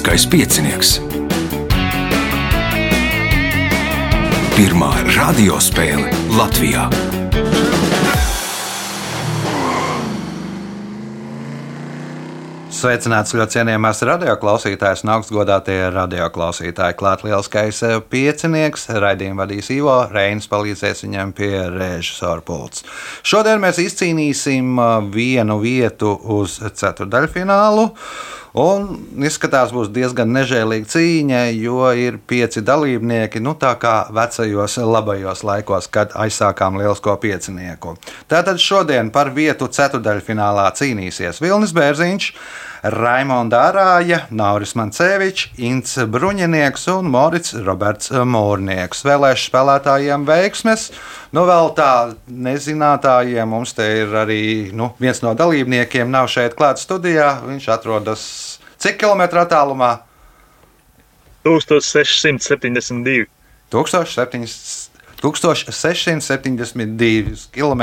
Lieliskais piecinieks. Pirmā radiospēle Latvijā. Sveicināts ļoti cienījamās radioklausītājas un augstgadātie radioklausītāji. Klāt lielskais eh, piecinieks, raidījumu vadīs Ivo Reinis, palīdzēs viņam pie režisora pults. Šodien mēs izcīnīsim eh, vienu vietu uz ceturdaļfinālu. Un izskatās, būs diezgan nežēlīga cīņa, jo ir pieci dalībnieki, nu tā kā vecajos labajos laikos, kad aizsākām lielisko piecinieku. Tātad šodien par vietu ceturdaļfinālā cīnīsies Vilnis Bērziņš. Raimonda Arāja, Nauris Mancevičs, Inns Bruņinieks un Morits Roberts Mūrnieks. Vēlēšu spēlētājiem veiksmes. Nu, vēl tā nezinātājiem mums te ir arī nu, viens no dalībniekiem, nav šeit klāts studijā. Viņš atrodas cik kilometru attālumā? 1672. 1700. 1672 km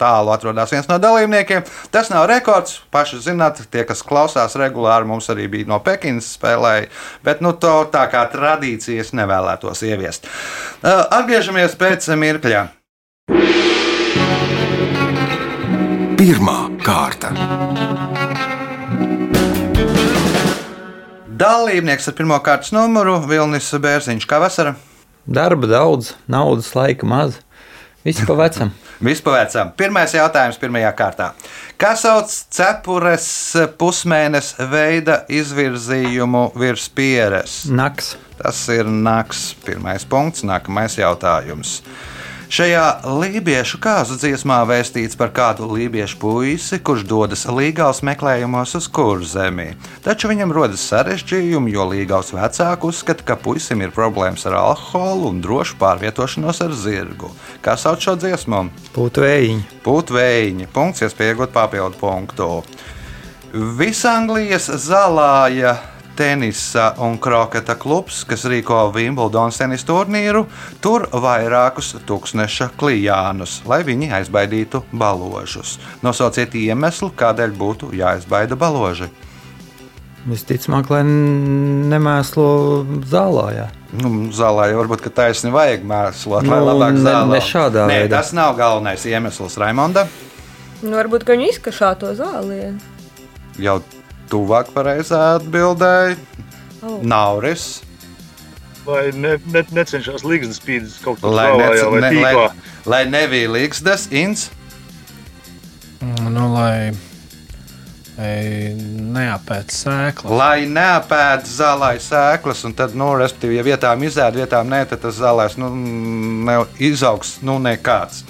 tālu atrodas viens no dalībniekiem. Tas nav rekords. Paši zināt, tie, kas klausās regulāri, mums arī bija no Pekinas spēlēja, bet nu, to tā kā tradīcijas nevēlētos ieviest. Atgriežamies pēc mirkļa. Pirmā kārta. Dalībnieks ar pirmā kārtas numuru Vilnis Bērziņš. Kā vasara? Darba daudz, naudas laika maz. Viss pa vecam. Vispār pirmais jautājums pirmajā kārtā. Kā sauc cepures pusmēneša veida izvirzījumu virs pieres? Naks. Tas ir naks. Pirmais punkts, nākamais jautājums. Šajā lībiešu kāzu dziesmā vēstīts par kādu lībiešu puisi, kurš dodas līgās meklējumos uz kurzemi. Taču viņam rodas sarežģījumi, jo līgās vecāki uzskata, ka puisim ir problēmas ar alkoholu un drošu pārvietošanos ar zirgu. Kā sauc šo dziesmu? Būtu vējiņi. Putvējiņa. Punkts, iespējot papildu punktu. Visanglijas zālāja tenisa un kroketa klubs, kas rīko Wimbledonas tenisa turnīru, tur vairākus tūkstneša klijānus, lai viņi aizbaidītu baložus. Nosauciet iemeslu, kādēļ būtu jāizbaida baloži. Visticamāk, lai nemēslo zālā. Jā. Nu, zālē jau varbūt taisni vajag mēslot, lai Nu, labāk ne- zālē. ne šādā Nē, veidā. tas nav galvenais iemesls, Raimonda. Nu, varbūt ka viņi izkašā to zālienu. Jau tuvāk pareizā atbildēja. Oh. Nauris. Lai ne, ne, necenšas līgas spīdus kaut kur Lai, zālājā nec, vai ne, lai, tīklā. lai nebija līgstas, ins. Nu, lai lai neapēta sēklas. Lai neapēd zālē sēklas, un tad, nu, respektīvi, ja vietām izēd, vietām nē, tad tas zālēs nu, neizaugs nu, nekāds.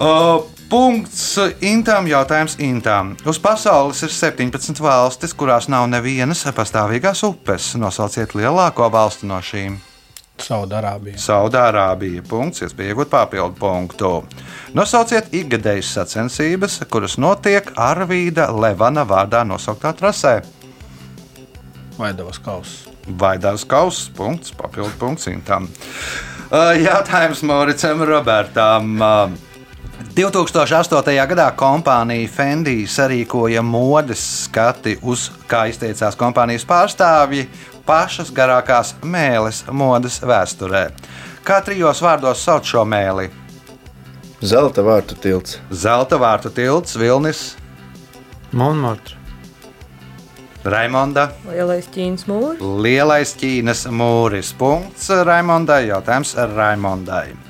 Uh, punkts Intām. Jautājums Intām. Uz pasaules ir 17 valstis, kurās nav nevienas pastāvīgās upes. Nosauciet lielāko valsti no šīm. Saudārābija. Saudārābija. Punkts, iespēja iegūt papildu punktu. Nosauciet ikgadējas sacensības, kuras notiek Arvīda Levana vārdā nosauktā trasē. Vaidavas kauss. Vaidās kauss, punkts, papildu punkts Intam. Uh, Jautājums Mauricam Robertam. Uh, 2008. gadā kompānija Fendi sarīkoja modes skati uz, kā izteicās kompānijas pārstāvji, pašas garākās mēlis modes vēsturē. Kā trijos vārdos sauc šo mēli? Zelta vārtu tilts. Zelta vārtu tilts, Vilnis, Monmartre. Raimonda, Lielais ķīnas mūris. Lielais Ķīnas mūris. Punkts Raimondai, jautājums Raimondai.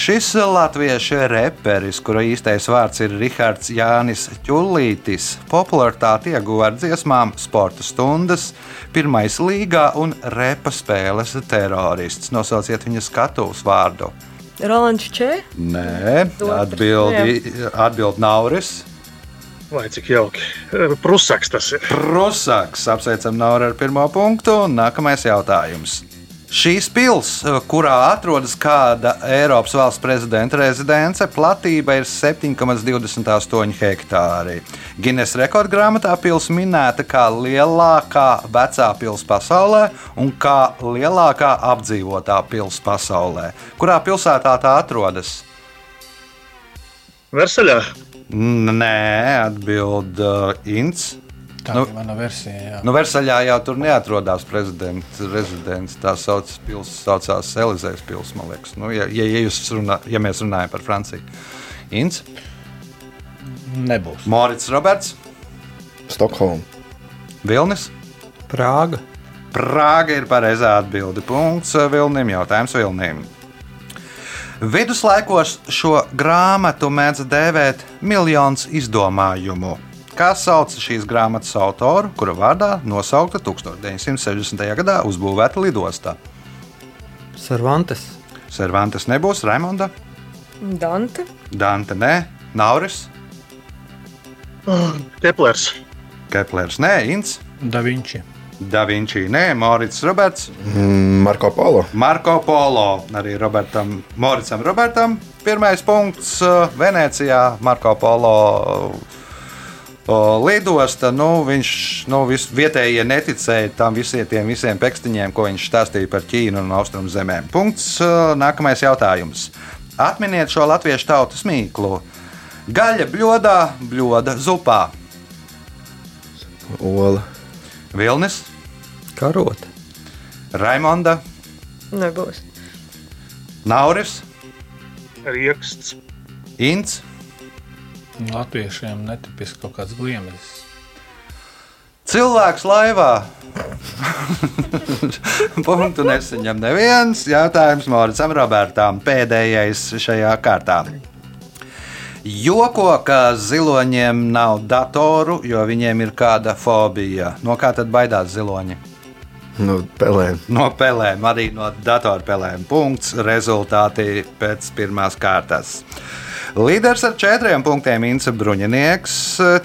Šis latviešu reperis, kura īstais vārds ir Rihards Jānis Čulītis, popularitāti ieguva ar dziesmām Sporta stundas, pirmais līgā un repa spēles terorists. Nosauciet viņa skatuves vārdu. Rolands Čē. Nē, atbildi, atbild Nauris. Vai cik jauki. Prusaks tas ir. Prusaks. Apsveicam Nauru ar pirmo punktu. un Nākamais jautājums. Šīs pilsēta, kurā atrodas kāda Eiropas valsts prezidenta rezidence, platība ir 7,28 hektāri. Guinness rekordgrāmatā pilsēta minēta kā lielākā vecā pilsēta pasaulē un kā lielākā apdzīvotā pilsēta pasaulē. Kurā pilsētā tā atrodas? Versaļā. Nē, atbild uh, Inns. Tā Nu- ir mana versija. Jā. Nu, Versaļā jau tur neatrodas prezidents rezidents. Tā sauc, pils, saucās Elizejas pilsēta, man liekas. Nu, ja, ja, ja, jūs runā, ja mēs runājam par Franciju. Inns, Nebūs. Morits Roberts, Stokholma. Vilnis. Prāga. Prāga ir pareizā atbilde. Punkts Vilnim. Jautājums Vilnim. Viduslaikos šo grāmatu mēdz dēvēt miljons izdomājumu. Kā sauc šīs grāmatas autoru, kura vārdā nosaukta 1960. gadā uzbūvēta lidostā? Cervantes. Cervantes nebūs, Raimonda, Dante. Dante, nē, Nauris, Keplers. Keplers, nē, Inns, Da Vinci. Da Vinci, nē, Morits Roberts. Mm, Marko Polo. Marko Polo, arī Robertam, Moricam Robertam. Pirmais punkts uh, Venecijā, Marko Polo uh, lidosta. Nu, viņš nu, vis, vietējie neticēja tam visiem, tiem visiem pekstiņiem, ko viņš stāstīja par Ķīnu un Austrumu zemēm. Punkts. Nākamais jautājums. Atminiet šo latviešu tautas mīklu. Gaļa bļodā, bļoda zupā. Ola. Vilnis, Karota. Raimonda, Nebūs. Nauris, Rieksts. Ints. Latviešiem netipiski kaut kāds gliemežs. Cilvēks laivā. Punktu nesaņem neviens. Jautājums Moricam Robertam. Pēdējais šajā kārtā. Joko, ka ziloņiem nav datoru, jo viņiem ir kāda fobija. No kā tad baidās ziloņi? No pelēm. No pelēm, arī no datorspēlēm. Punkts. Rezultāti pēc pirmās kārtas. Līderis ar četriem punktiem Ince Bruņinieks,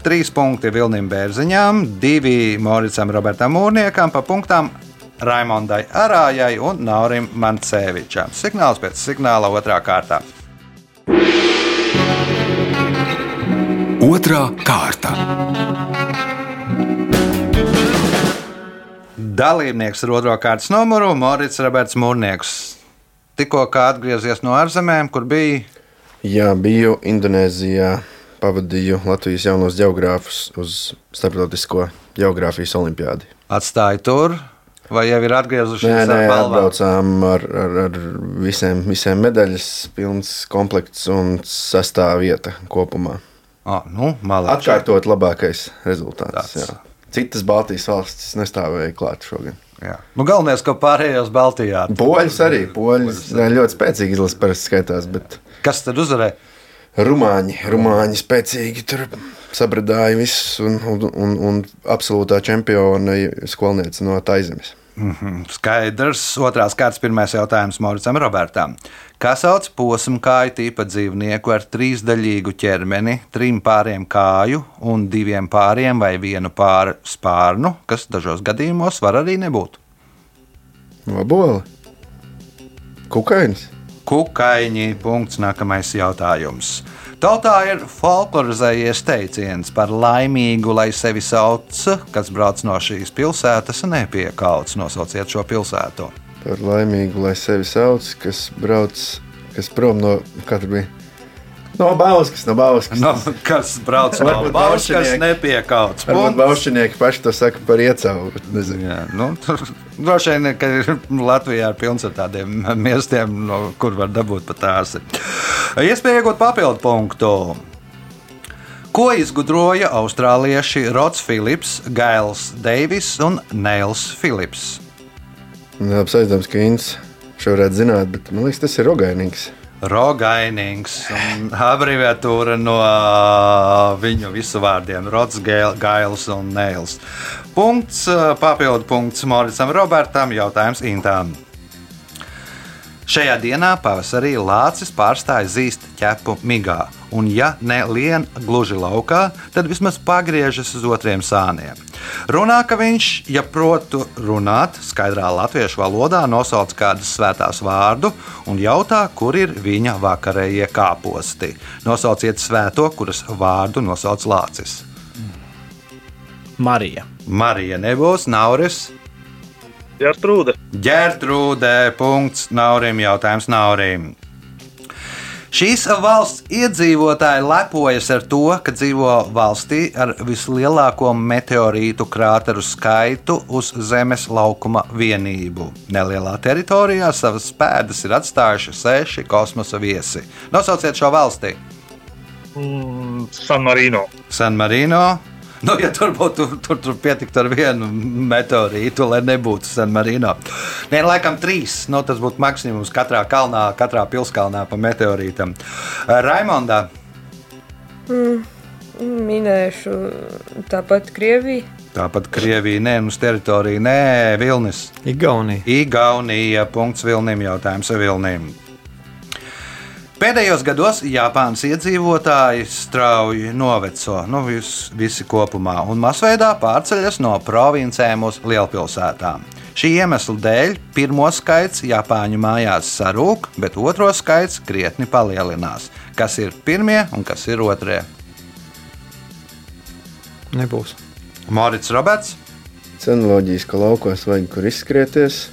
trīs punkti Vilnim Bērziņām, divi Moricam Robertam Mūrniekam, pa punktām Raimondai Arājai un Naurim Mancevičam. Signāls pēc signāla otrā kārtā. Otra kārta. Dalībnieks ar otro kārtas numuru Morits Roberts Mūrnieks. Tikko atgriezies no ārzemēm, kur bija Jā, biju Indonēzijā. Pavadīju Latvijas jaunos geogrāfus uz Startautisko geogrāfijas olimpiādi. atstāja tur, vai jau ir atgriezušies Nē, nē, ar atbraucām ar, ar, ar visiem, visiem medaļas, pilns komplekts un sastāvā vieta kopumā. Oh, nu, malāči. Atkārtot labākais rezultāts. Citas Baltijas valstis nestāvēja klāt šogad. Jā. Nu, galvenais, ka pārējos Baltijā. Poļus arī. Poļus ļoti spēcīgi izlases parasti skaitās, bet Kas tad uzvarēja? rumāņi, rumāņi spēcīgi tur sabradāja visus un, un, un, un absolūtā čempiona skolniece no Taizemes. Skaidrs. Otrās kārtas pirmais jautājums Moricam Robertam. Kā sauc posmu kāju tīpa dzīvnieku ar trīsdaļīgu ķermeni, trim pāriem kāju un diviem pāriem vai vienu pāri spārnu, kas dažos gadījumos var arī nebūt? Labola. Kukainis. Kukaiņi. Punkts. Nākamais jautājums. Tautā ir folklorizējies teiciens par laimīgu, lai sevi sauc, kas brauc no šīs pilsētas, nepiekauts. Nosauciet šo pilsētu. Par laimīgu, lai sevi sauc, kas brauc, kas prom no katra bija. No Bauskas, no Bauskas. No, kas brauc no Bauskas, baušinieki. nepiekauts. Varbūt Punkts. baušinieki paši to saka par iecavu. Jā, nu, tur droši vien, ka Latvijā ir pilns ar tādiem miestiem, no kur var dabūt pat tās. Iespēja iegūt papildu punktu. Ko izgudroja austrālieši Rods Philips, Gails Deivis un Neils Philips? Labs aizdoms, ka Inns šo varētu zināt, bet man liekas, tas ir rogainīgs. Rogainings un abreviatūra no viņu visu vārdiem - Rods, Gail- Gails un Neils. Punkts, papildu punkts Moricam Robertam, jautājums Intām. Šajā dienā pavasarī lācis pārstāja zīst ķepu migā, un, ja ne lien gluži laukā, tad vismaz pagriežas uz otriem sāniem. Runā, ka viņš, ja protu runāt skaidrā latviešu valodā, nosauc kādas svētās vārdu un jautā, kur ir viņa vakarējie kāposti. Nosauciet svēto, kuras vārdu nosauc lācis. Marija. Marija nebūs, Nauris. Gertrūda. Ģērtrūdē, punkts, Naurim, jautājums Naurim. Šīs valsts iedzīvotāji lepojas ar to, ka dzīvo valstī ar vislielāko meteorītu krāteru skaitu uz Zemes laukuma vienību. Nelielā teritorijā savas pēdas ir atstājuši seši kosmosa viesi. Nosauciet šo valsti! Mm, San Marino. San Marino. Nu, ja tur būtu, tur, tur pietiktu ar vienu meteorītu, lai nebūtu San Marino. Nē, laikam trīs. Nu, tas būtu maksimums katrā kalnā, katrā pilskalnā pa meteorītam. Raimondā, Minēšu tāpat Krieviju. tāpat Krievija, nē, uz teritoriju, nē, Vilnis. Igaunija. Igaunija. Punkts Vilnim. Jautājums Vilnim. Pēdējos gados Japānas iedzīvotāji strauji noveco, nu vis, visi kopumā, un masveidā pārceļas no provincēm uz lielpilsētām. Šī iemesla dēļ pirmo skaits Japāņu mājās sarūk, bet otro skaits krietni palielinās. Kas ir pirmie un kas ir otrie? Nebūs. Morits Roberts, Cenoloģijas, ka laukos vajag kur izskrieties.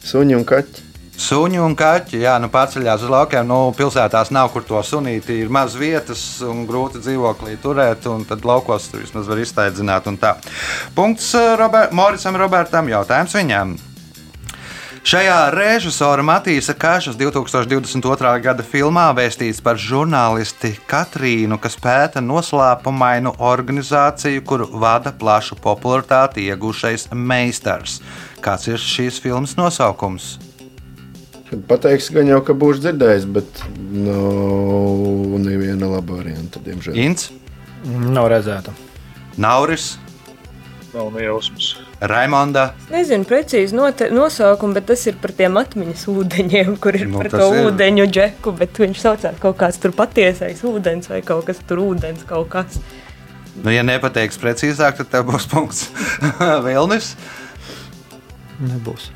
Suņi un kaķi. Suņi un kaķi, jā, nu pārceļās uz laukiem. Nu, pilsētās nav kur to sunīti, ir maz vietas un grūti dzīvoklī turēt. un Tad laukos tur vismaz var iztaidzināt. Punkts eh, Robert, Moricam Robertam. Jautājums viņam. Šajā režisora Matīsa Kāšas 2022. gada filmā vēstīts par žurnālisti Katrīnu, kas pēta noslēpumainu organizāciju, kuru vada plašu popularitāti iegūšais meistars. Kāds ir šīs filmas nosaukums? Pateiks, gan jau, ka būšu dzirdējis, bet nav neviena laba varianta, diemžēl. Ints, Nav redzēta. Nauris, Nav nejausmas. Raimonda. Nezinu precīzi nosaukumu, bet tas ir par tiem atmiņas ūdeņiem, kur ir Nu, nu, par to ir. ūdeņu džeku, bet viņš saucās kaut kāds tur patiesais ūdens vai kaut kas tur ūdens kaut kas. Nu, ja nepateiks precīzāk, tad tev būs punkts Vilnis. Nebūs.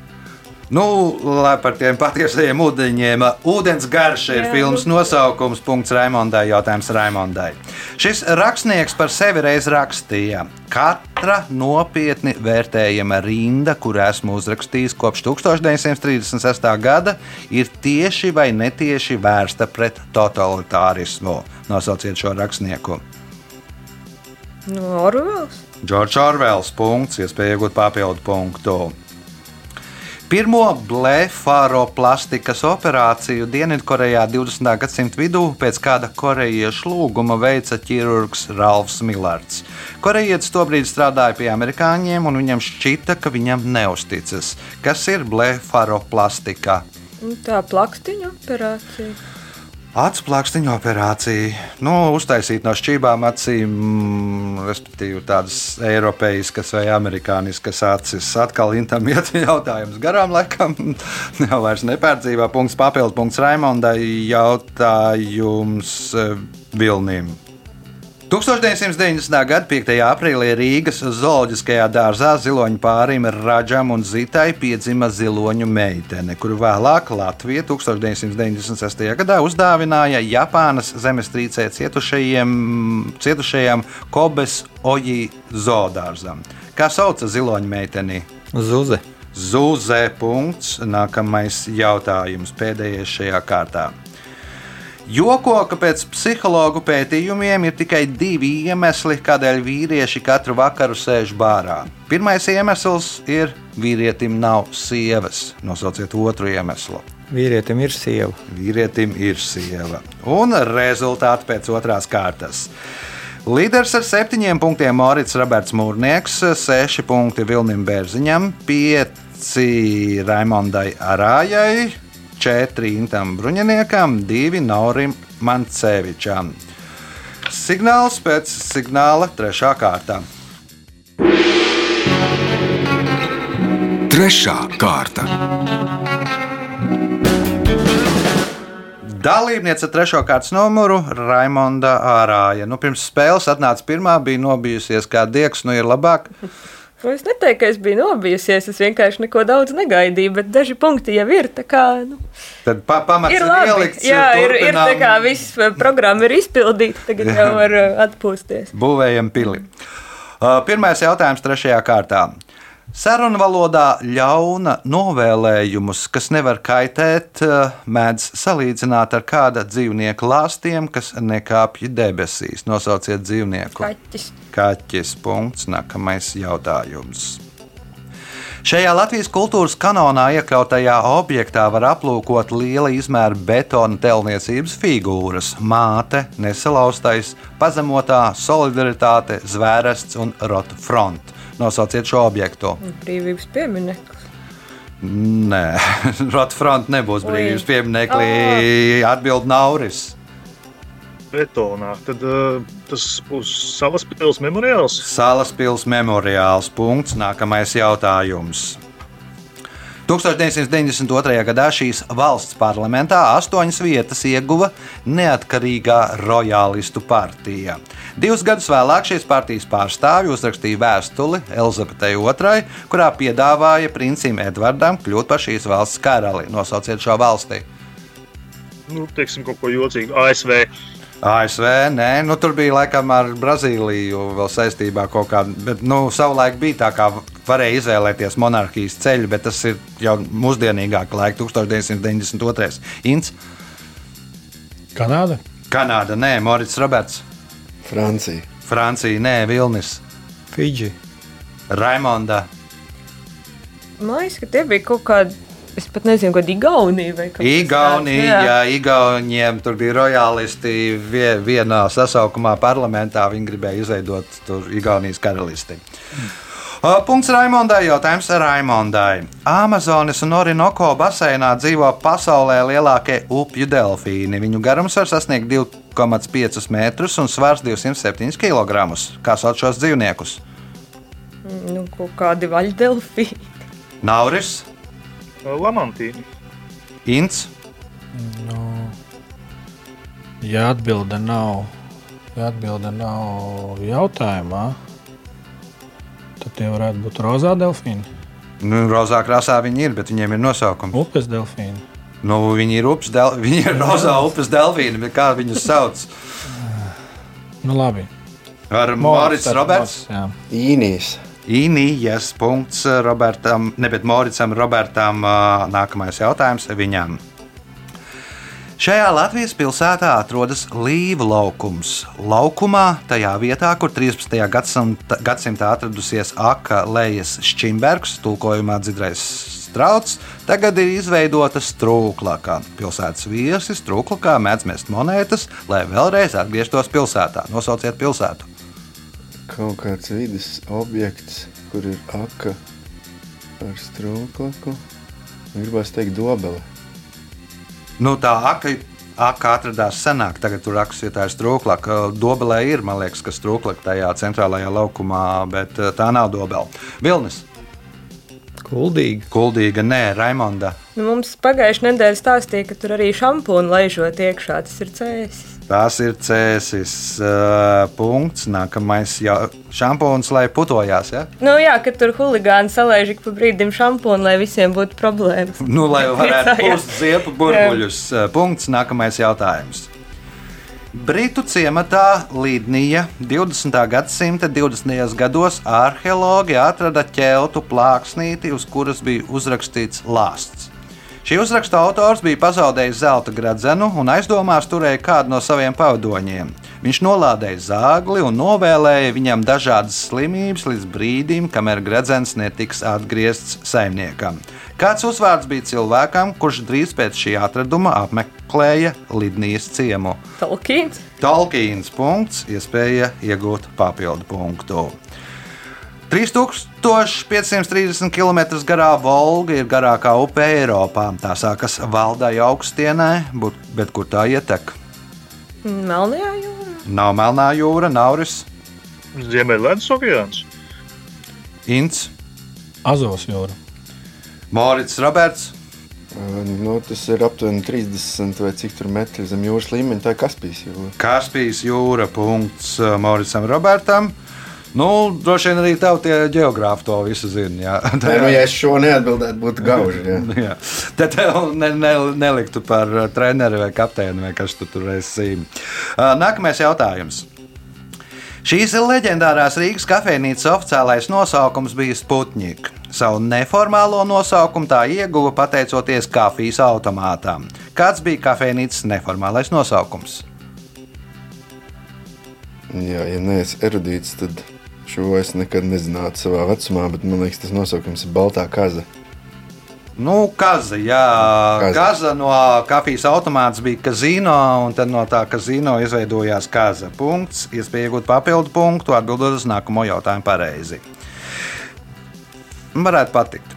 Nu, lai par tiem patiesajiem ūdeņiem. Ūdens garša ir filmas nu. nosaukums. Punkts Raimondai. Jautājums Raimondai. Šis rakstnieks par sevi reiz rakstīja: Katra nopietni vērtējama rinda, kur esmu uzrakstījis kopš 1936. gada, ir tieši vai netieši vērsta pret totalitārismu. Nosauciet šo rakstnieku. No Orvels. Džordžs Orvels. Punkts, iespēja iegūt papildu punktu. Pirmo blefaroplastikas operāciju Dienvidkorejā 20. gadsimta vidū pēc kāda korejiešu lūguma veica ķirurgs Ralfs Millards. Korejietis tobrīd strādāja pie amerikāņiem, un viņam šķita, ka viņam neusticas. Kas ir blefaroplastika? Nu, Tā plakstiņa operācija. Acu plakstiņa operācija. Nu, uztaisīt no šķībām acīm, mm, respektīvi tādas eiropeiskas vai amerikāniskas acis. Atkal intam iet jautājums garām, laikam, jau vairs nepārdzīvā. Punkts papildu punkts Raimondai. Jautājums eh, Vilnim. 1990. gada 5. aprīlī Rīgas zooloģiskajā dārzā ziloņu pārim Raģam un Zitai piedzima ziloņu meitene, kuru vēlāk Latvija 1996. gadā uzdāvināja Japānas zemestrīcē cietušajiem, cietušajiem Kobes Oji zoodārzam. Kā sauca ziloņu meiteni? Zuze. Zūzē. Punkts. Nākamais jautājums pēdējais šajā kārtā. Joko, ka pēc psihologu pētījumiem ir tikai divi iemesli, kādēļ vīrieši katru vakaru sēž bārā. Pirmais iemesls ir vīrietim nav sievas. Nosauciet otru iemeslu. Vīrietim ir sieva. Vīrietim ir sieva. Un rezultāti pēc otrās kārtas. Līderis ar septiņiem punktiem Morits Roberts Mūrnieks, seši punkti Vilnim Bērziņam, pieci Raimondai Arājai, četri Intam Bruņiniekam, divi Naurim Mancevičam. Signāls pēc signāla trešā kārta. Trešā kārta. Dalībniece trešo kārtas numuru Raimonda Ārāja. Nu, pirms spēles atnāca pirmā, bija nobijusies kā diegs, nu ir labāk. Nu, Es neteiktu, ka es biju nobijusies. Es vienkārši neko daudz negaidīju, bet daži punkti jau ir. Kā, nu, Tad pa, pamats ir labi. ielikts. Jā, ir, ir tā kā viss eh, programma ir izpildīta. Tagad jau var eh, atpūsties. Būvējam pili. Uh, Pirmais jautājums trešajā kārtā. Sarunu valodā ļauna novēlējumus, kas nevar kaitēt, eh, mēdz salīdzināt ar kāda dzīvnieka lāstiem, kas nekāpj debesīs. Nosauciet dzīvnieku. Kaķis. Kaķis. Punkts. Nākamais jautājums. Šajā Latvijas kultūras kanonā iekļautajā objektā var aplūkot liela izmēra betona telniecības figūras - māte, nesalauztais, pazemotā, solidaritāte, zvērests un rotu front. Nosauciet šo objektu. Brīvības piemineklis. Nē, rotu front nebūs brīvības pieminekli. Atbild Nauris. Betonā. Tad uh, tas būs savas pilsētas memoriāls. Salas pilsētas memoriāls. Punkts. Nākamais jautājums. 1992. gadā šīs valsts parlamentā astoņas vietas ieguva neatkarīgā rojālistu partija. Divus gadus vēlāk šīs partijas pārstāvji uzrakstīja vēstuli Elizabetei II, kurā piedāvāja princim Edvardam kļūt par šīs valsts karali. Nosauciet šo valsti. Nu, teiksim, kaut ko jocīgu. ASV. ASV, nē, nu, tur bija laikam ar Brazīliju vēl saistībā kaut kāda, bet nu, savulaik bija tā, kā varēja izvēlēties monarhijas ceļu, bet tas ir jau mūsdienīgāk laika, 1992. Ints, Kanāda? Kanāda, nē, Morits Roberts, Francija. Francija, nē, Vilnis, Fidži. Raimonda, Man liekas, ka tie bija kaut kādi. Es pat nezinu, kāda ir Igaunija Igaunija, tāds, jā, Igauniem tur bija rojālisti vie- vienā sasaukumā parlamentā. Viņi gribēja izveidot tur Igaunijas karalisti. Uh, Punkts Raimondai. Jautājums Raimondai. Amazonas un Orinoco baseinā dzīvo pasaulē lielākie upju delfīni. Viņu garums var sasniegt 2,5 metrus un svars 207 kg. Kā sauc šos dzīvniekus? Nu, kādi vaļdelfi. Nauris, Lamantīni. Ints, Nu, ja atbilde nav, ja atbilde nav jautājumā, tad tie varētu būt rozā delfīni, nu, rozā krāsā viņi ir, bet viņiem ir nosaukums. upes delfīni. Nu, viņi ir upes, del... viņi ir rozā upes delfīni, bet kā viņus sauc? Nu, labi. Ar tad Roberts. Īnijas. Īnijas punkts Robertam, ne bet Moricam Robertam. ā, Nākamais jautājums viņam. Šajā Latvijas pilsētā atrodas Līva laukums. Laukumā, tajā vietā, kur 13. gadsimta, gadsimtā atradusies Aka Lejas Šimbergs, tulkojumā dzidrais strauts, tagad ir izveidota strūklaka. Pilsētas viesis strūklakā mēdz mest monētas, lai vēlreiz atgrieztos pilsētā. Nosauciet pilsētu! Kaut kāds vidas objekts, kur ir aka ar strūklaku. Gribās teikt, dobele. Nu, tā aka, aka atradās senāk, tagad tur akas vietā ir strūklaka. Dobelē ir, man liekas, ka strūklaka tajā centrālajā laukumā, bet eh, tā nav dobela. Vilnis, Kuldīgi. Kuldīga, nē, Raimonda. Nu, mums pagājušajā nedēļā stāstīja, ka tur arī šampūnu laižot iekšā. Tas ir cēsis. Tās ir cēsis uh, punkts. Nākamais jau šampūns, lai putojās. Ja? Nu, jā, ka tur huligāni salaiž ik pa brīdim šampūnu, lai visiem būtu problēmas. Nu, lai varētu pūst ziepu burbuļus. Uh, Punkts. Nākamais jautājums. Britu ciematā Līdnija 20. gadsimta 20. gados arheologi atrada ķeltu plāksnīti, uz kuras bija uzrakstīts lāsts. Šī uzraksta autors bija pazaudējis zelta gradzenu un aizdomās turēja kādu no saviem pavadoņiem. Viņš nolādēja zāgli un novēlēja viņam dažādas slimības līdz brīdim, kamēr gradzens netiks atgriezts saimniekam. Kāds uzvārds bija cilvēkam, kurš drīz pēc šī atraduma apmeklēja Lidnijas ciemu? Tolkiens. Tolkiens punkts, iespēja iegūt papildu punktu. 3530 km garā Volga ir garākā upe Eiropā. Tā sākas Valdai augstienē, bet kur tā ietek? Melnajā jūrā. Nav Melnā jūra, Nauris, Ziemeļlēdus okeāns. Ints, Azovas jūra. Morits Roberts. Uh, Nu, tas ir aptuveni 30 vai cik tur metri zem jūras līmeņa. Tā ir Kaspijas jūra. Kaspijas jūra, punkts uh, Moricam Robertam. Nu, droši vien arī tev tie geogrāfi to visu zina. jā. Nē, nu, ja es šo neatbildētu, būtu gauži. Jā. Jā. Tad tev ne, ne, neliktu par uh, treneri vai kapteini vai kas tu tur esi. Uh, Nākamais jautājums. Šīs leģendārās Rīgas kafejnīcas oficiālais nosaukums bija Sputnik. Savu neformālo nosaukumu tā ieguva pateicoties kafijas automātām. Kāds bija kafejnīcas neformālais nosaukums? Jā, ja neesmu erudīts, tad šo es nekad nezinātu savā vecumā, bet man liekas, tas nosaukums ir Baltā kaza. Nu, kaza, jā, kaza. Kaza. no kafijas automāta bija kazino, un tad no tā kazino izveidojās kaza. Punkts, iespēja iegūt papildu punktu, atbildot uz nākamo jautājumu pareizi. Varētu patikt.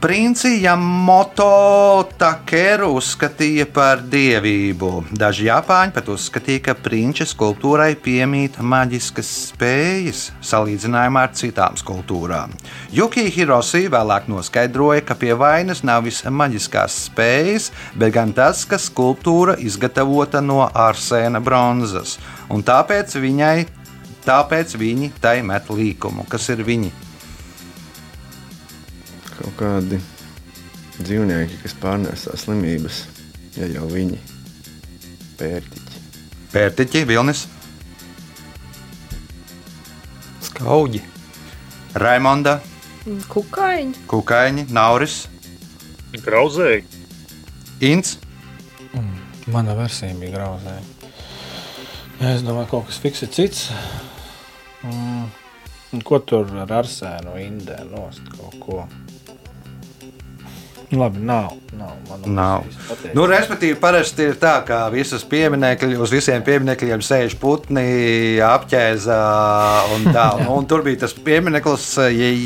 Princi Yamamoto Takeru uzskatīja par dievību. Daži japāņi pat uzskatīja, ka prinča skulptūrai piemīt maģiskas spējas salīdzinājumā ar citām skulptūrām. Juki Hiroshi vēlāk noskaidroja, ka pie vainas nav visas maģiskās spējas, bet gan tas, ka skulptūra izgatavota no arsēna bronzas, un tāpēc viņai, tāpēc viņi tai met līkumu, kas ir viņi. Kaut kādi dzīvnieki, kas pārnēsā slimības, ja jau viņi pērtiķi. Pērtiķi, Vilnis, Skauģi. Raimonda, Kukaiņi. Kukaiņi, Nauris, Grauzēji. Inns. Mana versija bija grauzēja. Es domāju, ka kaut kas fiks ir cits. Mm. un Ko tur ar arsēnu, indē nost kaut ko? Nu, Labi, nav. Nav. Nav. Nu, respektīvi, parasti ir tā, ka visas pieminekļi, uz visiem pieminekļiem sēž putni, apģēza un tā. Un, un tur bija tas piemineklis,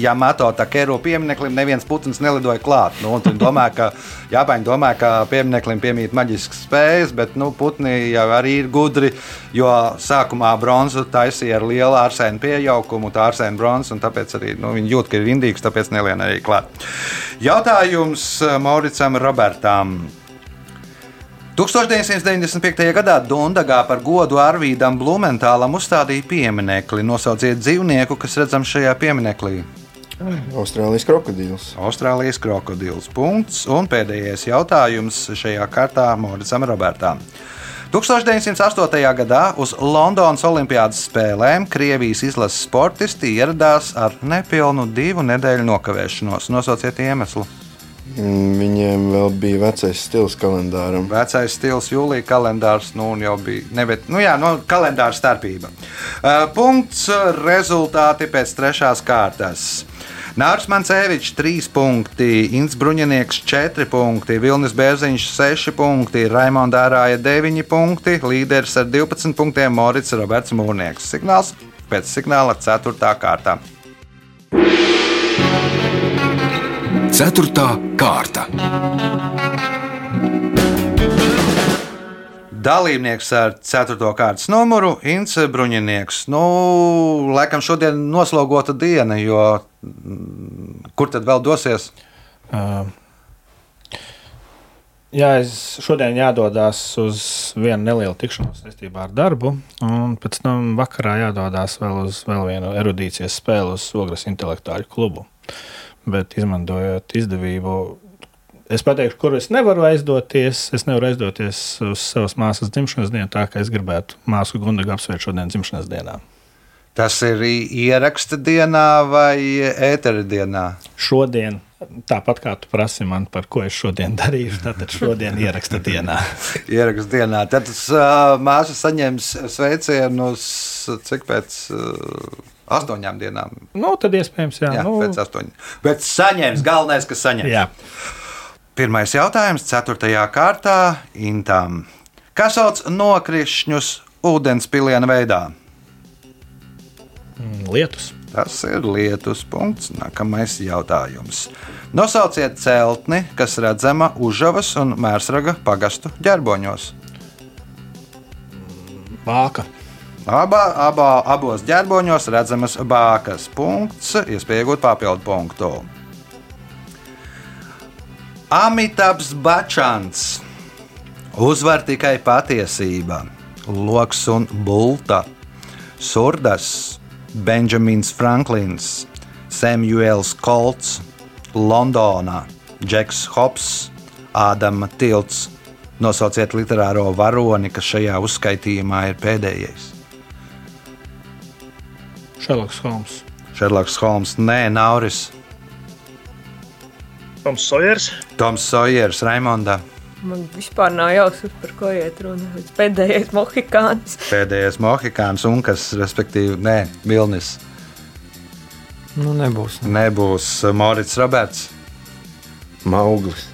ja, mato tā kēro piemineklim, neviens putns nelidoja klāt. Nu, viņi domā, ka Japāņi domā, ka piemineklim piemīt maģiskas spējas, bet nu, putni jau arī ir gudri, jo sākumā bronzu taisīja ar lielu arsēnu pieaugumu, tā arsēna bronzas, un tāpēc arī nu, viņi jūt, ka ir indīgs, tāpēc nelien arī klāt. Jautājums eh, Mauricam Robertam. 1995. gadā Dundagā par godu Arvīdam Blumentālam uzstādīja pieminekli. Nosauciet dzīvnieku, kas redzams šajā pieminekli. Austrālijas krokodils. Austrālijas krokodils. Punkts. Un pēdējais jautājums šajā kārtā Moricam Robertam. 1908. gadā uz Londonas Olimpiādas spēlēm Krievijas izlases sportisti ieradās ar nepilnu divu nedēļu nokavēšanos. Nosauciet iemeslu. Mm, Viņiem vēl bija vecais stils kalendāram. Vecais stils, jūlijā kalendārs, nu, jau bija. Ne, bet, nu, jā, no kalendāra starpība. Uh, punkts, rezultāti pēc trešās kārtas. Nārs Mancevičs 3 punkti, Inns Bruņinieks 4 punkti, Vilnis Bērziņš 6 punkti, Raimonda Ārāja 9 punkti, līderis ar 12 punktiem Morits Roberts Mūrnieks. Signāls pēc signāla 4. kārtā. Ceturtā kārta. Dalībnieks ar 4. kārtas numuru - Inns Bruņinieks. Nu, laikam šodien noslogota diena, jo mm, kur tad vēl dosies? Uh, jā, es šodien jādodas uz vienu nelielu tikšanos saistībā ar darbu, un pēc tam vakarā jādodas vēl uz vēl vienu erudīcijas spēli uz Ogres intelektuāļu klubu. Bet izmantojot izdevību, es pateikšu, kur es nevaru aizdoties. Es nevaru aizdoties uz savas māsas dzimšanas dienu, tā kā es gribētu māsu Gundagu apsveikt šodien dzimšanas dienā. Tas ir ieraksta dienā vai ētera dienā? Šodien, tāpat kā tu prasi man, par ko es šodien darīšu, tad šodien ieraksta dienā. Ieraksta dienā. Tad uh, māsa saņems sveicienus cik pēc uh, astoņām dienām. Nu, tad iespējams, jā. Jā, nu, pēc astoņiem. Bet saņems, galvenais, ka saņems. jā. Pirmais jautājums, 4. kārtā Intām. Kas sauc nokrišņus ūdens piliena veidā? Mm, Lietus. Tas ir lietus punkts. Nākamais jautājums. Nosauciet celtni, kas redzama Užavas un Mērsraga pagastu ģerboņos. Vāka. Abā, abā, abos ģerboņos redzamas bākas. Punkts, iespēja iegūt papildu punktu. Amitabs Bačants. Uzvar tikai patiesība. Loks un Bulta, Surdas, Benjamins Franklins, Samuels Kolts, Londonā, Džeks Hops, Ādama Tilts. Nosauciet literāro varoni, kas šajā uzskaitījumā ir pēdējais. Šerloks Holmes. Šerloks Holmes, nē, Nauris. Toms Sojers. Toms Sojers, Raimonda. Man vispār nav jausmas, par ko iet runa. Pēdējais mohikāns. Pēdējais mohikāns un kas, respektīvi, nē, Vilnis. Nu, nebūs. Nebūs Morits Roberts. Mauglis.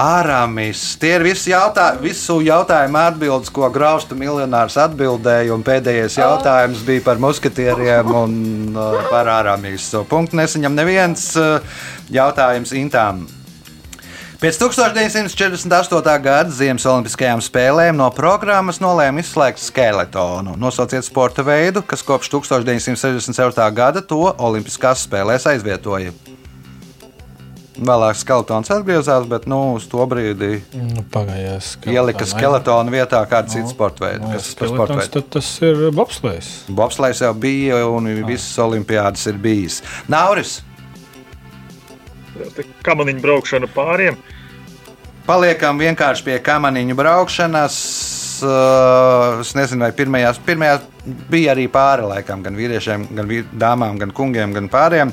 Ārāmis. Tie ir visi jautā, visu jautājumu atbildes, ko graustu miljonārs atbildēja. un Pēdējais jautājums bija par muskatieriem un uh, par ārāmis. So, punktu nesaņem neviens uh, jautājums Intām. Pēc 1948. gada Ziemas Olimpiskajām spēlēm no programmas nolēma izslēgt skeletonu. Nosauciet sporta veidu, kas kopš 1967. gada to Olimpiskās spēlēs aizvietoja. Vēlāk skeletons atgriezās, bet nu, uz to brīdi Nu, Pagājās. ielika skeletonu vietā kādu citu sporta veidu. Nu, Kas tas par sporta veidu? Tas ir bobslēgs. Bobslēgs jau bija un visas olimpiādas ir bijis. Nauris, Kamaniņu braukšana pāriem. paliekam vienkārši pie kamaniņu braukšanas. Uh, Es nezinu, vai pirmajās, pirmajās bija arī pāri laikam, gan vīriešiem, gan dāmām, gan kungiem, gan pāriem.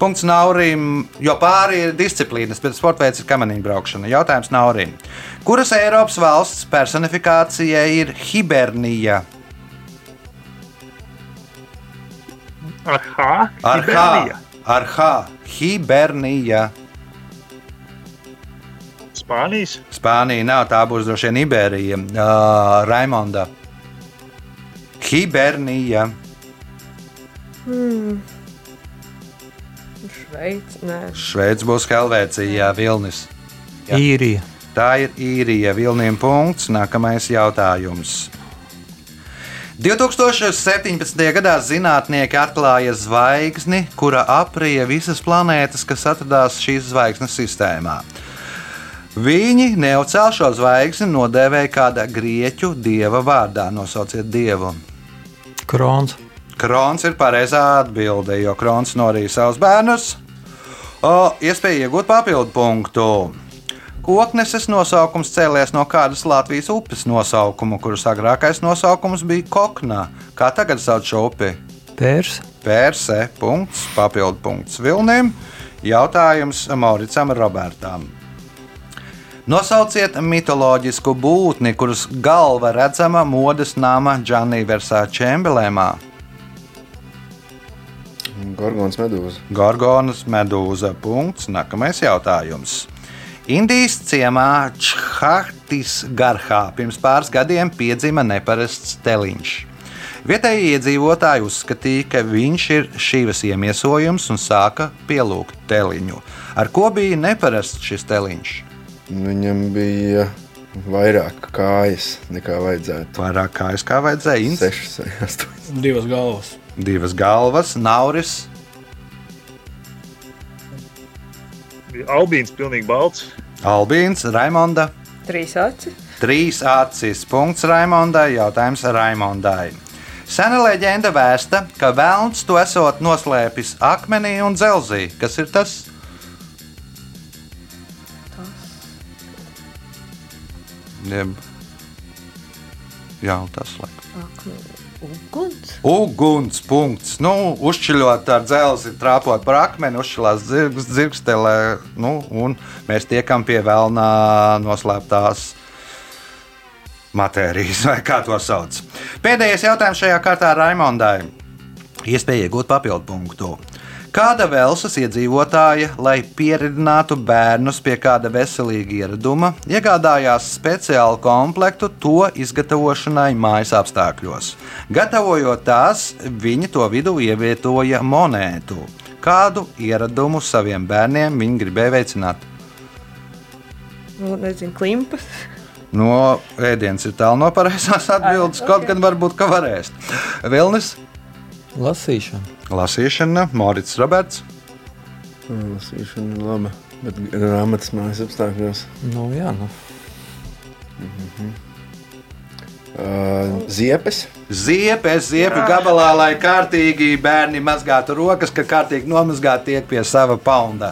Punkts Naurim, jo pāri ir disciplīnas, bet sporta veids ir kamaniņu braukšana. Jautājums Naurim. Kuras Eiropas valsts personifikācija ir hibernija? Ar H. Ar H. Hibernija. Spānijas. Spānija nav, tā būs droši vien Iberija. Uh, Raimonda. Hibernija. Šveice. Nē, Šveids būs Helvēcija, Vilnis. Jā. Īrija. Tā ir īrija, Vilniem punkts. Nākamais jautājums. 2017. gadā zinātnieki atklāja zvaigzni, kura aprija visas planētas, kas atrodas šīs zvaigznes sistēmā. Viņi neucēl šo zvaigzni nodēvēja kāda grieķu dieva vārdā. Nosauciet dievu. Krons. Krons ir pareizā atbilde, jo Krons norīja savus bērnus. O, iespēja iegūt papildu punktu. Kokneses nosaukums cēlies no kādas Latvijas upes nosaukuma, kuras agrākais nosaukums bija Kokna. Kā tagad sauc šo upi? Pērs. Pērse. Punkts, papildu punkts Vilnim. Jautājums Mauricam Robertam. Nosauciet mitoloģisku būtni, kuras galva redzama modes nama Džanī Versāča emblemā. Gorgons medūza. Gorgonas medūza. Punkts. Nākamais jautājums. Indijas ciemā Čhahtis Garhā pirms pāris gadiem piedzima neparasts teliņš. Vietējie iedzīvotāji uzskatīja, ka viņš ir šīs iemiesojums un sāka pielūgt teliņu. Ar ko bija neparasts šis teliņš? Viņam bija vairāk kājas nekā vajadzētu. Vairāk kājas kā vajadzēja. Ints? Sešas vai astoņas. Divas galvas. Divas galvas, nauris, Albīns pilnīgi balts. Albīns, Raimonda. trīs acis. Trīs acis. Punkts Raimondai. Jautājums Raimondai. Sena leģenda vēsta, ka Vēlns to esot noslēpis akmenī un dzelzī. Kas ir tas? Jeb... Jā, tas laikam. Uguns. Uguns punkts. Nu, uzšķiļot ar dzelzi, trāpot par akmeni, uzšķilās zirgs, zirgstelē, nu, un mēs tiekam pie vēlnā noslēptās matērijas, vai kā to sauc. Pēdējais jautājums šajā kārtā Raimondai. Iespēja iegūt papildu punktu. Kāda Velsas iedzīvotāja, lai pieredzinātu bērnus pie kāda veselīga ieraduma, iegādājās speciālu komplektu to izgatavošanai mājas apstākļos. Gatavojot tās, viņi to vidū ievietoja monētu. Kādu ieradumu saviem bērniem viņi gribēja veicināt? Nu, nezinu, klimpas. No ēdienas ir tālu no pareizās atbildes, ok. kaut gan varbūt ka varēs. Vilnis, Lasīšana. lasīšana, Morits Roberts. Lasīšana ir laba. Bet grāmatas mājas apstākļos. Nu, jā, nu. Uh, ziepes. Ziepes, ziepju gabalā, lai kārtīgi bērni mazgātu rokas, ka kārtīgi nomazgāti tiek pie sava paunda.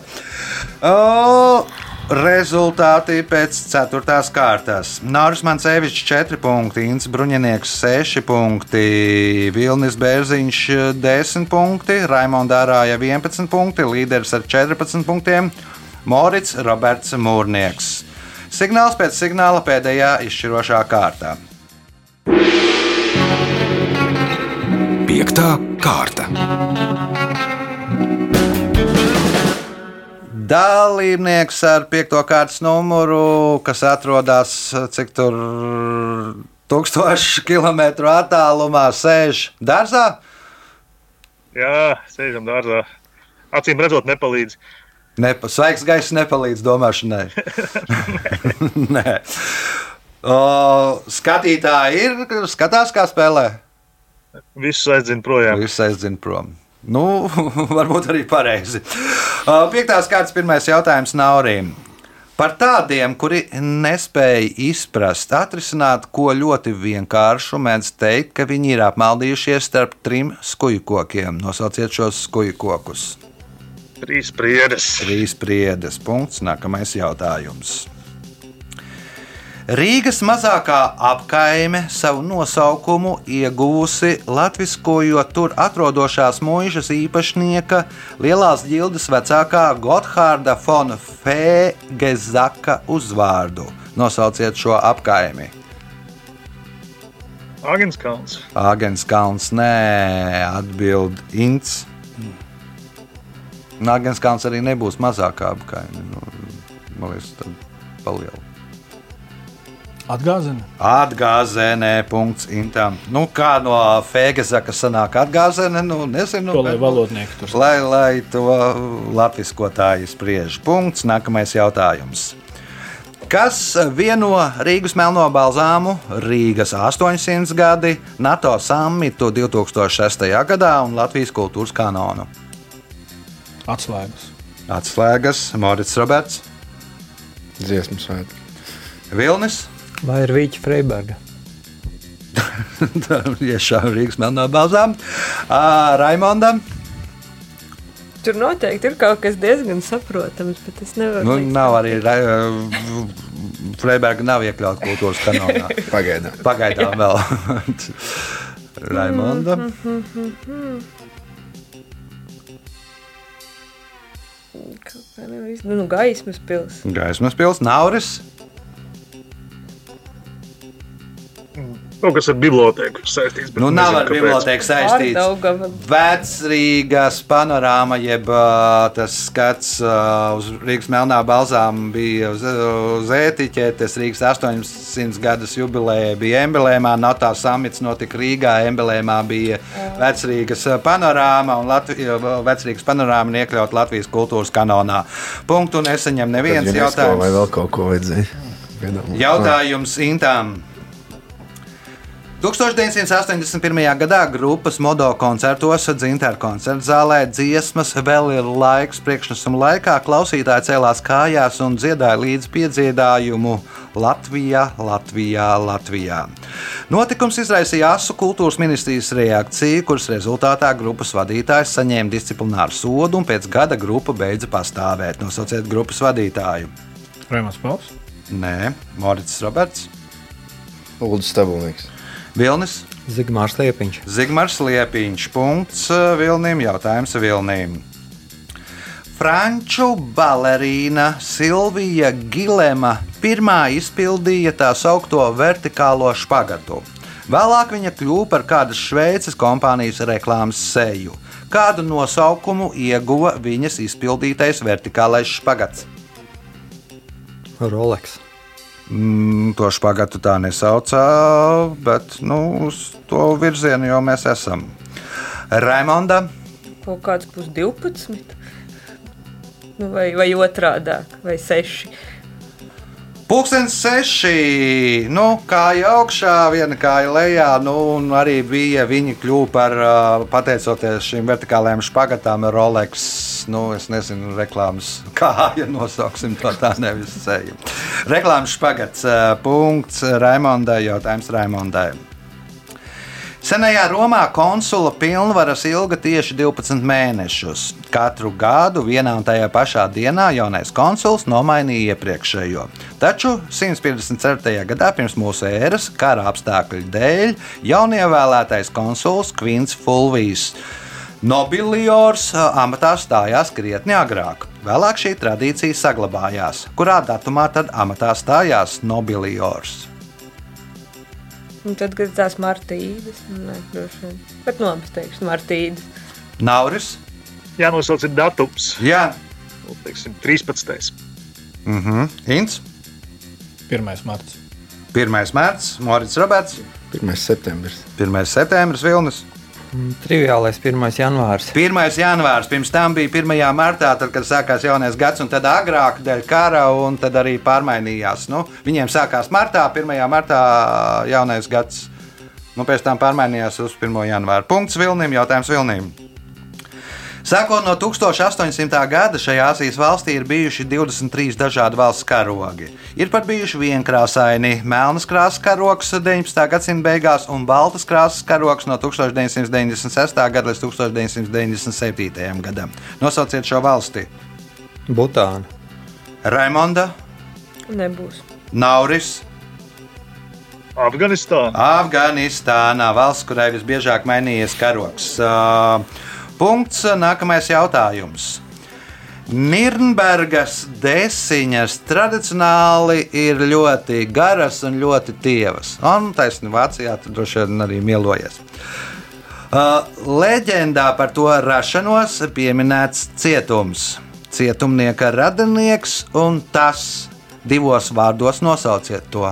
O, Rezultāti pēc 4. kārtas. Nāris Mancevičs 4 punkti, Inns Bruņinieks 6 punkti, Vilnis Bērziņš 10 punkti, Raimonda Arāja 11 punkti, līderis ar 14 punktiem Morits Roberts Mūrnieks. Signāls pēc signāla pēdējā izšķirošā kārtā. Piektā kārta. Dalībnieks ar piekto kārtas numuru, kas atrodas cik tur tūkstošu kilometru attālumā, sēž dārzā. Jā, sēžam dārzā. Acīm redzot, nepalīdz. Nepa, svaigs gaiss nepalīdz domāšanai. Nē. O, skatītāji ir, skatās, kā spēlē. Visus aizdzina projām. Viss aizdzina prom. Nu, varbūt arī pareizi. Piektās kārtas pirmais jautājums Naurim. Par tādiem, kuri nespēja izprast, atrisināt ko ļoti vienkāršu, mēdz teikt, ka viņi ir apmaldījušies starp trim skuju kokiem. Nosauciet šos skuju kokus. Trīs priedes. Trīs priedes. Punkts. Nākamais jautājums. Rīgas mazākā apkaime savu nosaukumu ieguvusi latviskojot tur atrodošās mūžas īpašnieka Lielās ģildes vecākā Gotthārda Fona Fēgezaka uzvārdu. Nosauciet šo apkaimi. Agenskalns. Agens Kalns, nē, atbild Ints. Agens Kalns arī nebūs mazākā apkaime. Nu, man liekas, tad palielina. Atgāzēnē, punkts intam. Nu, kā no Fēgezaka sanāk atgāzēne, nu, nezinu. To lai bet, nu, valodnieki tur Lai, lai to latviskotāji spriež. Punkts. Nākamais jautājums. Kas vieno Rīgas melno balzāmu, Rīgas 800 gadi, NATO samitu 2006. gadā un Latvijas kultūras kanonu? atslēgas. Atslēgas Morits Roberts, Dziesmu svētki. Vilnis. Vai ir Vīķa Freiberga? Tiešām Rīgas melnā balzām. Ā, Raimonda. Tur noteikti ir kaut kas diezgan saprotams, bet es nevaru. Nu, nav tā arī Freiberga nav iekļauts kultūras kanālā. Pagaidām. Pagaidām vēl. Raimonda. Kaut kā nevar iz- Nu, nu, gaismas pils. Gaismas pils, Nauris. Kaut kas ar bibliotēku saistīts. Nu, nav ar bibliotēku saistīts. Vecrīgas panorāma, jeb tas skats uz Rīgas melnā balzām bija uz, uz ētiķetes. Rīgas 800 gadus jubilejai bija emblēmā, NATO samits notika Rīgā. Emblēmā bija Vecrīgas panorāma un Latvijas, Vecrīgas panorāma ir iekļauta Latvijas kultūras kanonā. Punktu nesaņem neviens UNESCO Vai jautājums. vēl kaut ko vajadzēja? Jautājums Intām. 1981. gadā grupas modo koncertos Dzintara koncerta zālē dziesmas vēl ir laiks priekšnesuma laikā. Klausītāji cēlās kājās un dziedāja līdz piedziedājumu Latvijā, Latvijā, Latvijā. Notikums izraisīja asu kultūras ministrijas reakciju, kuras rezultātā grupas vadītājs saņēma disciplināru sodu un pēc gada grupa beidza pastāvēt. Nosauciet grupas vadītāju. Rēmons Pauls. Nē, Morits Roberts, Uldis Stabulnieks. Vilnis. Zigmārs Liepiņš. Zigmārs Liepiņš. Punkts uh, Vilnim. Jautājums Vilnim. Franču balerīna Silvija Gilema pirmā izpildīja tā saucamo vertikālo špagatu. Vēlāk viņa kļuva par kādas šveices kompānijas reklāmas seju. Kādu nosaukumu ieguva viņas izpildītais vertikālais špagats? Roleks. Mm, to špagatu tā nesaucā, bet nu, uz to virzienu jau mēs esam. Raimonda. Kaut kāds būs 12. Nu, vai, vai otrādi, vai 6. Pūkstens seši, nu, kāja augšā, viena kāja lejā. Nu, un arī bija viņi kļuva par, ā, pateicoties šīm vertikālajām špagatām, Rolex. Nu, es nezinu, reklāmas kāja nosauksim to tā, nevis seju. Reklāmas špagats, ā, punkts Raimondai, jautājums Raimondai. Senajā Romā konsula pilnvaras ilga tieši 12 mēnešus. Katru gadu vienā un tajā pašā dienā jaunais konsuls nomainīja iepriekšējo. Taču 154. gadā pirms mūsu ēras kara apstākļu dēļ jaunievēlētais konsuls Kvins Fulvijs Nobiliors amatā stājās krietni agrāk. Vēlāk šī tradīcija saglabājās. Kurā datumā tad amatā stājās Nobiliors? Un tad, kad tās martīdas, nē, droši vien. Bet, nu, labi, es teikšu, martīdas. Nauris? Jānosauc ir datums. Jā, Nu, teiksim, 13. mhm. Ints, 1. marts. 1. mārciņš, Morits Roberts, 1. septembris. 1. septembris Vilnis. Triviālais 1. janvārs. 1. janvārs, pirms tam bija 1. martā, tad, kad sākās jaunais gads, un tad agrāk dēļ kara, un tad arī pārmainījās. Nu, viņiem sākās martā, 1. martā jaunais gads, nu, pēc tam pārmainījās uz 1. janvāru. Punkts Vilnim, jautājums Vilnim. Sākot no 1800. gada šajā Azijas valstī ir bijuši 23 dažādi valsts karogi. Ir pat bijuši vienkrāsaini, melnas krāsas karogs 19. gadsimta beigās un baltas krāsas karogs no 1996. gada līdz 1997. gadam. Nosauciet šo valsti. Butāna. Raimonda, Nebūs. Nauris, Afganistāna. Afganistānā, valsts, kurai visbiežāk mainījies karogs. Uh, Punkts. Nākamais jautājums. Nirnbergas desiņas tradicionāli ir ļoti garas un ļoti tievas. Un taisnība Vācijā tur droši vien arī mielojas. Uh, leģendā par to rašanos pieminēts cietums. Cietumnieka radinieks un tas divos vārdos nosauciet to.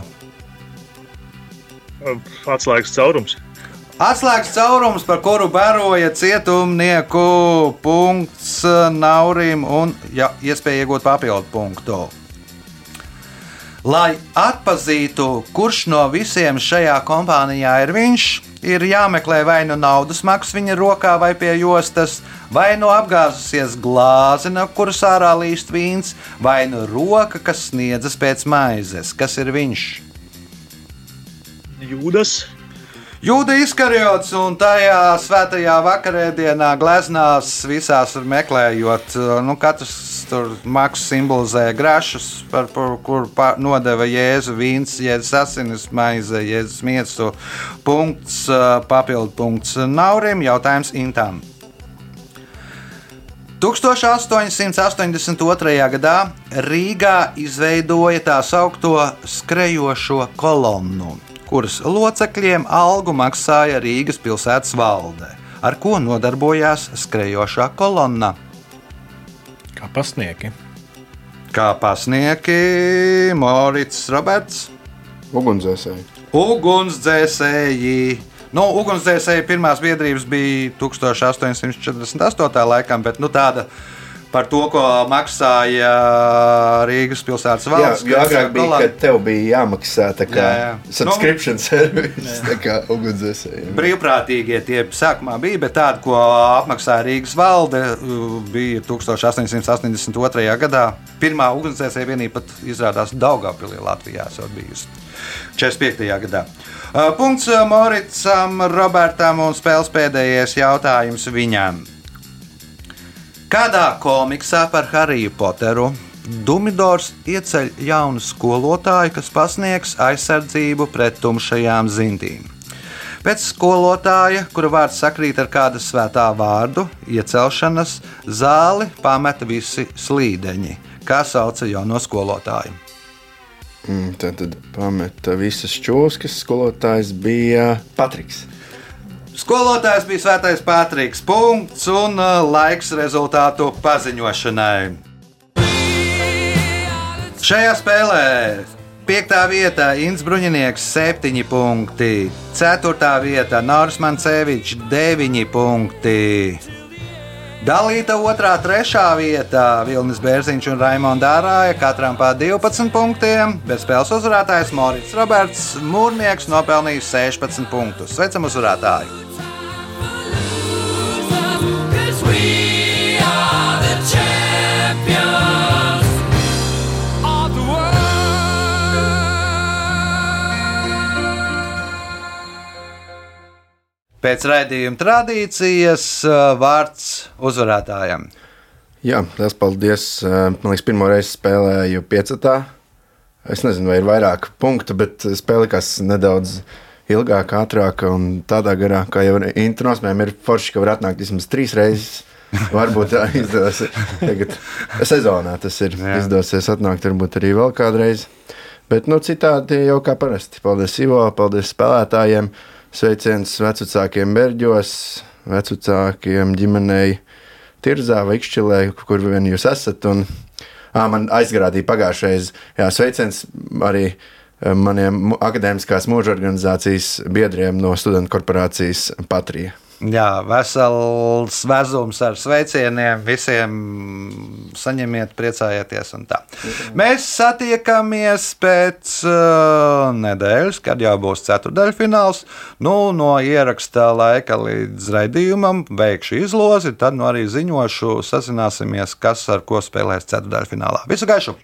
Atslēgas caurums. Atslēgas caurums, par kuru baroja cietumnieku punkts Naurim un ja, iespēja iegūt papildu punktu. Lai atpazītu, kurš no visiem šajā kompānijā ir viņš, ir jāmeklē vai nu naudas maks viņa rokā vai pie jostas, vai nu apgāzusies glāze, no kuras ārā līst vīns, vai nu roka, kas sniedzas pēc maizes. Kas ir viņš? Jūdas. Jūda izkarjots un tajā svētajā vakarēdienā gleznās visās meklējot, nu, katrs tur maksu simbolizē grašus, par, par kur pa- nodeva Jēzu vīns, Jēzus asinis, maize, Jēzus miesu. Punkts, ā, papildu punkts Naurim, jautājums Intam. 1882. gadā Rīgā izveidoja tā saucamo skrejošo kolonnu, kuras locekļiem algu maksāja Rīgas pilsētas valde. Ar ko nodarbojās skrejošā kolonna? Kā pasnieki. Kā pasnieki Morits Roberts, Ugunsdzēsēji. ugunsdzēsēji. Nu, ugunsdzēsēji pirmās biedrības bija 1848. laikam, bet nu, tāda par to, ko maksāja Rīgas pilsētas Jā, valsts. jo agrāk bija, kolonna. kad tev bija jāmaksā tā kā Jā, jā. subscription service, tā kā ugunsdzēsējiem. Brīvprātīgie tie sākumā bija, bet tāda, ko apmaksāja Rīgas valde, uh, bija 1882. gadā. Pirmā ugunsdzēsēja vienība pat izrādās Daugavpilī Latvijā. esot bijusi 45. gadā. Uh, Punkts uh, Moricam, Robertam un spēles pēdējais jautājums viņam. Kādā komiksā par Hariju Poteru Dumidors ieceļ jaunu skolotāju, kas pasniegs aizsardzību pret tumšajām zintīm. Pēc skolotāja, kura vārds sakrīt ar kāda svētā vārdu, iecelšanas zāli pameta visi slīdeņi. Kā sauca jauno skolotāju? Mm, tad, tad pameta visas čūskas. Skolotājs bija Patriks. Skolotājs bija Svētais Pātriks. Punkts un uh, laiks rezultātu paziņošanai. Šajā spēlē Piektā vietā Inns Bruņinieks 7 punkti, 4. vietā Nārs Mancevičs 9 punkti. Dalīta 2. un 3. vietā Vilnis Bērziņš un Raimonda Dārāja katram pa 12 punktiem, bet spēles uzvarētājs Morits Roberts Mūrnieks nopelnījis 16 punktus. Sveicam uzvarētāju! Pēc raidījuma tradīcijas uh, vārds uzvarētājam. Jā, liels paldies. Eh, Man liekas, pirmo reizi spēlēju piecetā. Es nezinu, vai ir vairāk punktu, bet spēle likās nedaudz ilgāka, ātrāka un tādā garā, kā jau internācijā ir forši, ka var atnākt vismaz trīs reizes. Varbūt tā izdosies. Tagad sezonā tas ir Jā. izdosies atnākt, varbūt arī vēl kādreiz. Bet nu, citādi jau kā parasti. Paldies Ivo, paldies spēlētājiem. Sveiciens vecākiem Berģos, vecākiem ģimenei Tirzā vai Ikšķilē, kur vien jūs esat. Un, ā, man aizgādīja pagājušais, jā, sveiciens arī maniem akadēmiskās mūža organizācijas biedriem no studentu korporācijas Patrija. Jā, vesels vezums ar sveicieniem. Visiem saņemiet, priecājieties. Mēs satiekamies pēc uh, nedēļas, kad jau būs ceturdaļfināls. Nu, no ierakstā laika līdz raidījumam beigšu izlozi, tad nu arī ziņošu, sazināsimies, kas ar ko spēlēs ceturdaļfinālā. Visu gaišu!